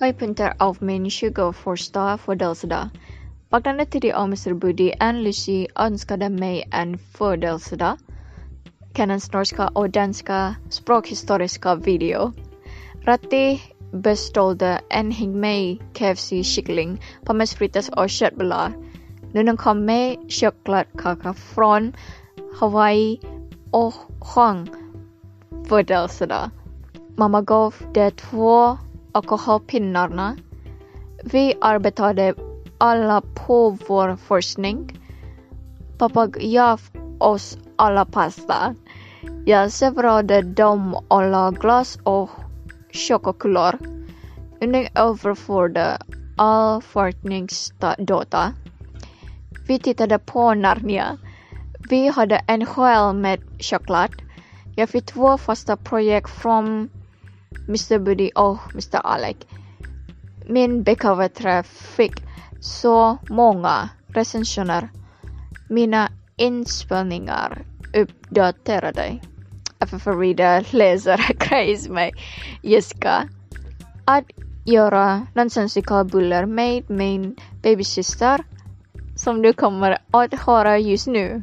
Höjdpunkter av min 21 födelsedag. Vaknade tidigt och Mr and Lucy önskade mig en födelsedag. Kennens norska och danska språkhistoriska video. Ratti beställde en häng med KFC-kyckling, pommes frites och köttbullar. Nunnen kom med chokladkaka från Hawaii och sjöng födelsedag. Mamma gav de två alkoholpinnarna. Vi arbetade alla på vår forskning. Pappa gav oss alla pasta. Jag serverade dem alla glas och chokladkulor. Unding överförde all forskningsdata. Vi tittade på Narnia. Vi hade en själ med choklad. Jag fick två fasta projekt från Mr Buddy och Mr Alec. Min bekräftelse fick så många recensioner. Mina inspelningar uppdaterade. FF-reader läser grejs med Jessica. Att göra nonsensical buller med min babysyster som du kommer att höra just nu.